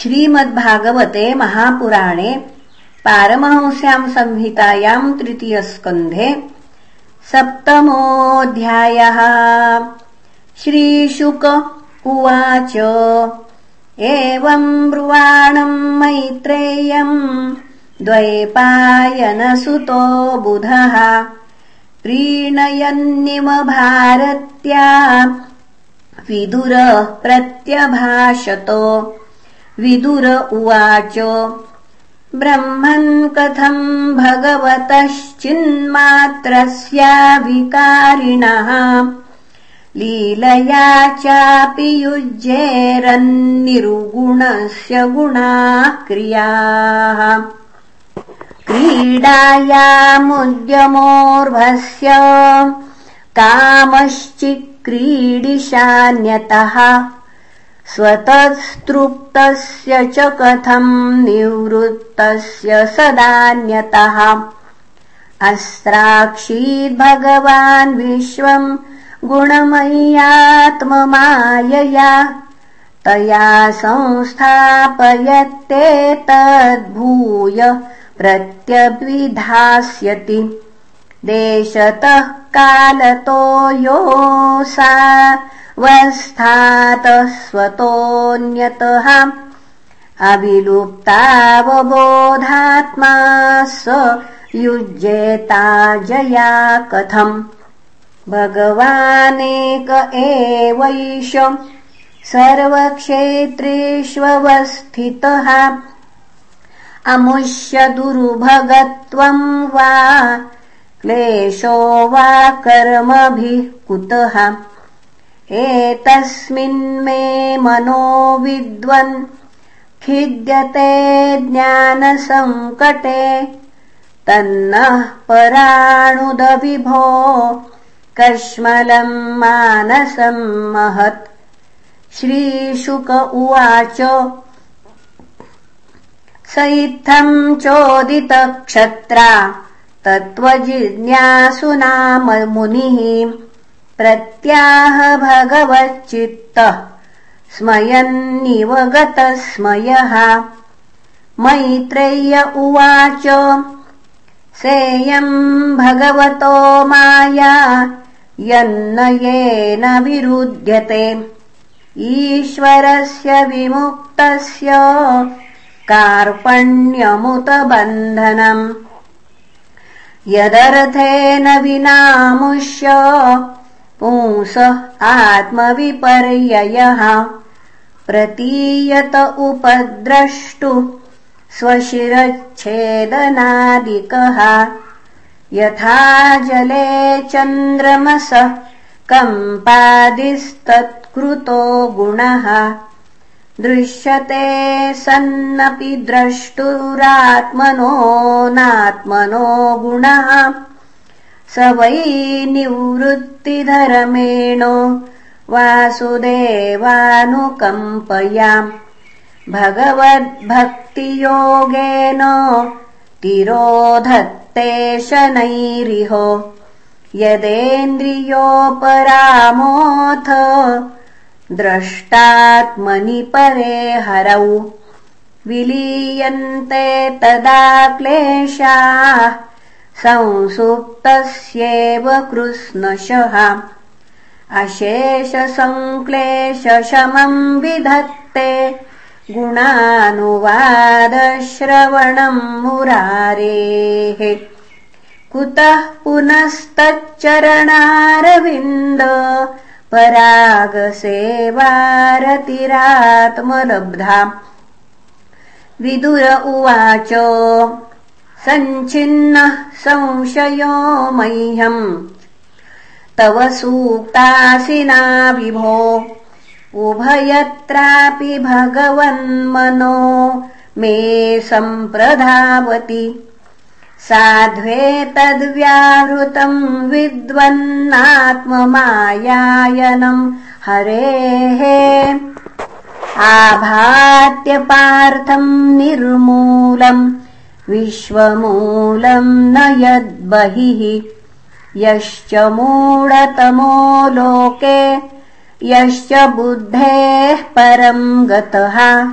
श्रीमद्भागवते महापुराणे पारमहंस्याम् संहितायाम् तृतीयस्कन्धे सप्तमोऽध्यायः। श्रीशुक उवाच एवम् ब्रुवाणम् मैत्रेयम् द्वैपायनसुतो बुधः प्रीणयन्निव भारत्या विदुर प्रत्यभाषतो विदुर उवाच। ब्रह्मन् कथम् भगवतश्चिन्मात्रस्याभिकारिणः लीलया चापि युज्येरन्निरुगुणस्य गुणाः क्रियाः क्रीडायामुद्यमोर्भस्य कामश्चिक्रीडिशान्यतः स्वतस्तृप्तस्य च कथम् निवृत्तस्य सदान्यतः। अस्त्राक्षीद्भगवान् विश्वम् गुणमय्यात्ममायया। तया संस्थापयत्तेतद्भूय प्रत्यभिधास्यति। देशतः कालतो योऽसा वस्थातः स्वतोऽन्यतः अविलुप्तावबोधात्मा स युज्येता जया कथम्। भगवानेक एवैष सर्वक्षेत्रेष्वस्थितः अमुष्य दुर्भगत्वम् वा क्लेशो वा कर्मभिः कुतः एतस्मिन्मे मनो विद्वन् खिद्यते ज्ञानसङ्कटे तन्नः पराणुदविभो कश्मलम् मानसम् महत्। श्रीशुक उवाच स इत्थम् चोदितक्षत्रा तत्त्वजिज्ञासुनाम मुनिः प्रत्याह भगवच्चित्तः। स्मयन्निव गतस्मयः। मैत्रेय्य उवाच सेयम् भगवतो माया यन्न येन विरुध्यते। ईश्वरस्य विमुक्तस्य कार्पण्यमुतबन्धनम्। यदर्थेन विनामुष्य पुंस आत्मविपर्ययः प्रतीयत उपद्रष्टु स्वशिरच्छेदनादिकः। यथा जले चन्द्रमसः कम्पादिस्तत्कृतो गुणः। दृश्यते सन्नपि द्रष्टुरात्मनो नात्मनो गुणः स वै निवृत्तिधर्मेण वासुदेवानुकम्पयाम् भगवद्भक्तियोगेन तिरोधत्ते शनैरिहो। यदेन्द्रियोपरामोऽथ द्रष्टात्मनि परे हरौ। विलीयन्ते तदा क्लेशाः संसुप्तस्येव कृष्णशः। अशेषसङ्क्लेशशमम् विधत्ते। गुणानुवादश्रवणम् मुरारेः। कुतः पुनस्तच्चरणारविन्द। परागसेवारतिरात्मलब्धा। विदुर उवाच सञ्छिन्नः संशयो मह्यम्। तव सूक्तासिना विभो। उभयत्रापि भगवन्मनो मे सम्प्रधावति। साध्वेतद्व्याहृतम् विद्वन्नात्ममायायनम् हरेः आभात्यपार्थम् निर्मूलम् विश्वमूलम् न यद्बहिः। यश्च मूढतमो लोके यश्च बुद्धेः परम् गतः।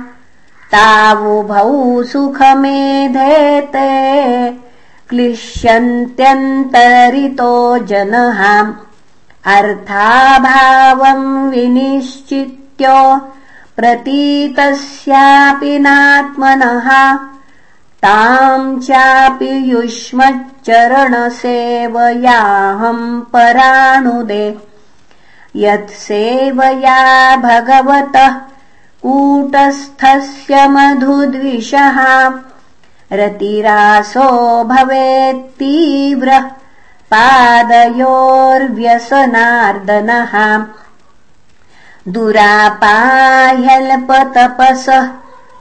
तावुभौ सुखमेधेते क्लिश्यन्त्यन्तरितो जनः। अर्थाभावम् विनिश्चित्य प्रतीतस्यापि नात्मनः ताम् चापि युष्मच्चरणसेवयाहम् पराणुदे। यत्सेवया भगवतः कूटस्थस्य मधुद्विषः रतिरासो भवेत्तीव्रः पादयोर्व्यसनार्दनः। दुरापाह्यल्पतपसः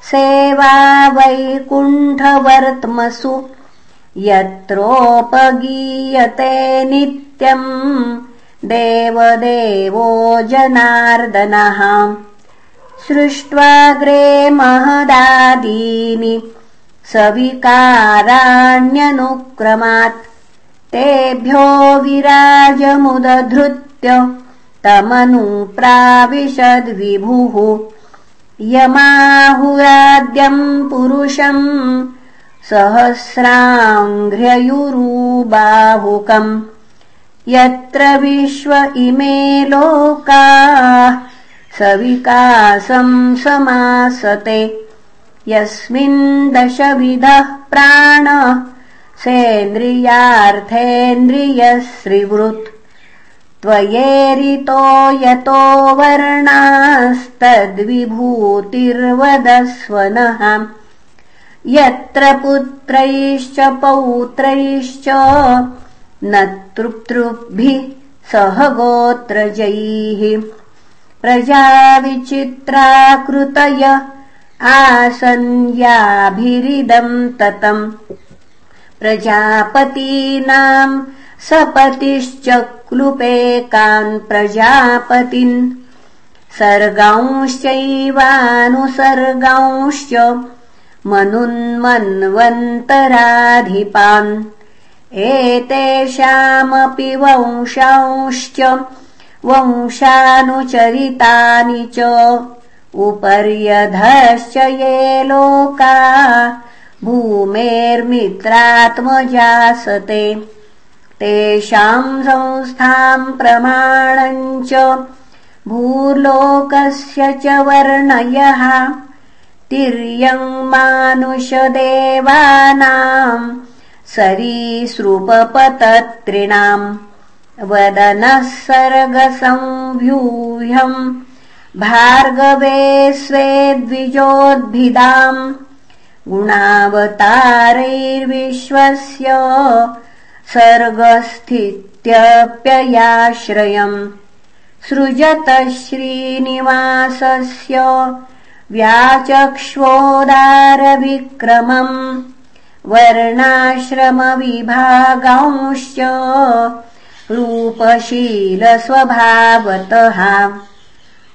सेवा वैकुण्ठवर्त्मसु यत्रोपगीयते नित्यम् देवदेवो जनार्दनः। सृष्ट्वाग्रे महदादीनि सविकाराण्यनुक्रमात् तेभ्यो विराजमुदधृत्य तमनुप्राविशद्विभुः यमाहुराद्यम् पुरुषम् सहस्राङ्घ्र्ययुरूबाहुकम् यत्र विश्व इमे लोकाः सविकासम् समासते। यस्मिन् दशविधः प्राणः सेन्द्रियार्थेन्द्रियश्रिवृत् त्वयेरितो यतो वर्णास्तद्विभूतिर्वदस्व नः यत्र पुत्रैश्च पौत्रैश्च न तृप्तृभिः सह गोत्रजैः। प्रजाविचित्राकृतय आसन्याभिरिदम् ततम्। प्रजापतीनाम् सपतिश्च क्लुपेकान् प्रजापतिन्। सर्गांश्चैवानुसर्गांश्च मनुन्मन्वन्तराधिपान्। एतेषामपि वंशांश्च वंशानुचरितानि च। उपर्यधश्च ये लोका भूमेर्मित्रात्मजासते तेषाम् संस्थाम् प्रमाणम् च भूलोकस्य च वर्णयः। तिर्यङ्मानुषदेवानाम् सरीसृपपतत्रिणाम् वदनः सर्गसंव्यूह्यम् भार्गवे स्वे द्विजोद्भिदाम् गुणावतारैर्विश्वस्य सर्गस्थित्यप्ययाश्रयम्। सृजतः श्रीनिवासस्य व्याचक्ष्वोदारविक्रमम्। वर्णाश्रमविभागांश्च रूपशीलस्वभावतः।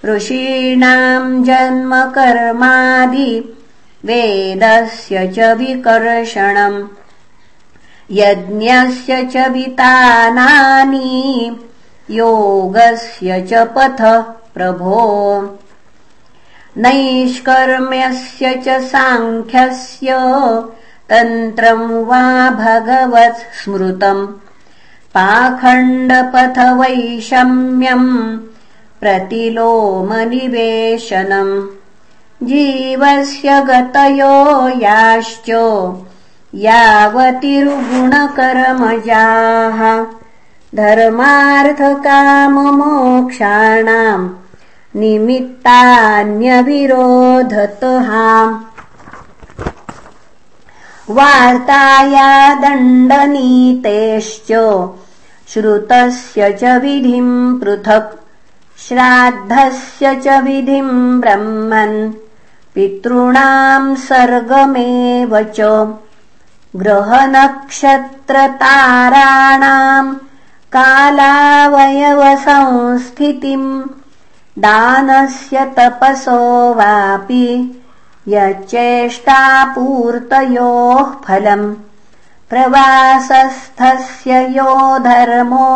ऋषीणाम् जन्मकर्मादि वेदस्य च विकर्षणम् यज्ञस्य च वितानानि योगस्य च पथ प्रभो। नैष्कर्म्यस्य च साङ्ख्यस्य तन्त्रम् वा भगवत् स्मृतम्। पाखण्डपथवैषम्यम् प्रतिलोमनिवेशनम्। जीवस्य गतयो याश्च यावतिरुगुणकर्मजाः। धर्मार्थकाममोक्षाणाम् निमित्तान्यविरोधतः। वार्ताया दण्डनीतेश्च श्रुतस्य च विधिम् पृथक् श्राद्धस्य च विधिम् ब्रह्मन् पितॄणाम् सर्गमेव च ग्रहनक्षत्रताराणाम् कालावयवसंस्थितिम् दानस्य तपसो वापि यच्चेष्टापूर्तयोः फलम् प्रवासस्थस्य यो धर्मो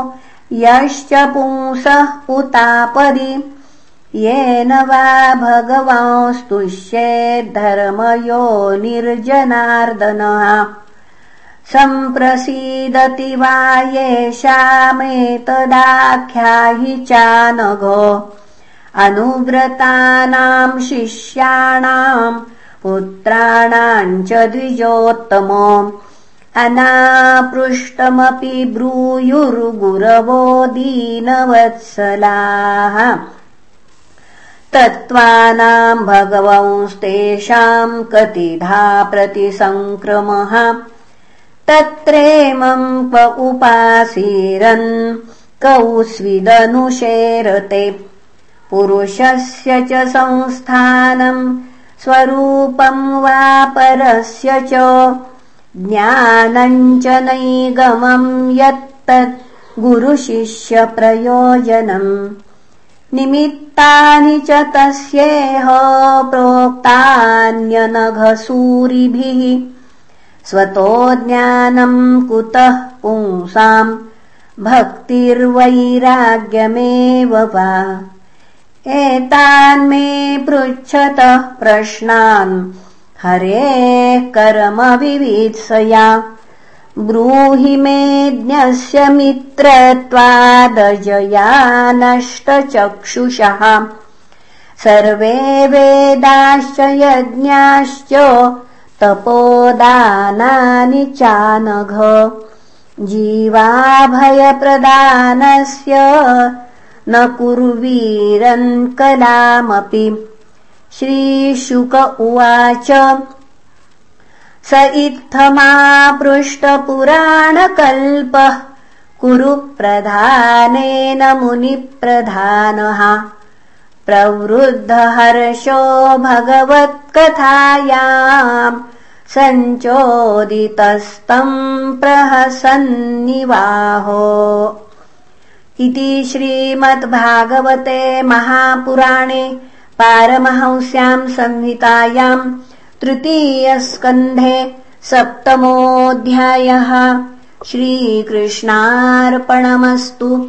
यश्च पुंसः उतापदि येन वा भगवांस्तुष्येद्धर्मयो निर्जनार्दनः सम्प्रसीदति वा येषामेतदाख्याहि चानघ अनुव्रतानाम् शिष्याणाम् पुत्राणाम् च द्विजोत्तम। अनापृष्टमपि ब्रूयुर्गुरवो दीनवत्सलाः। तत्त्वानाम् भगवंस्तेषाम् कतिधा प्रतिसङ्क्रमः तत्रेमम् उपासीरन् कौ स्विदनुशेरते पुरुषस्य च संस्थानम् स्वरूपम् वा परस्य च ज्ञानम् च नैगमम् यत्तत् गुरुशिष्यप्रयोजनम् निमित्तानि च तस्येह प्रोक्तान्यनघसूरिभिः स्वतो ज्ञानम् कुतः पुंसाम् भक्तिर्वैराग्यमेव वा? एतान्मे पृच्छतः प्रश्नान्। हरेः कर्मविवित्सया। ब्रूहि मेऽज्ञस्य मित्रत्वादजया नष्टचक्षुषः सर्वे वेदाश्च यज्ञाश्च तपोदानानि चानघ। जीवाभयप्रदानस्य न कुर्वीरन् कलामपि श्रीशुक उवाच। स इत्थमापृष्टपुराणकल्पः कुरु प्रधानेन मुनिप्रधानः प्रवृद्धहर्षो भगवत्कथायाम् सञ्चोदितस्तम् प्रहसन्निवाहो। इति श्रीमद्भागवते महापुराणे पारमहंस्याम् संहितायाम् तृतीयस्कन्धे सप्तमोऽध्यायः। श्रीकृष्णार्पणमस्तु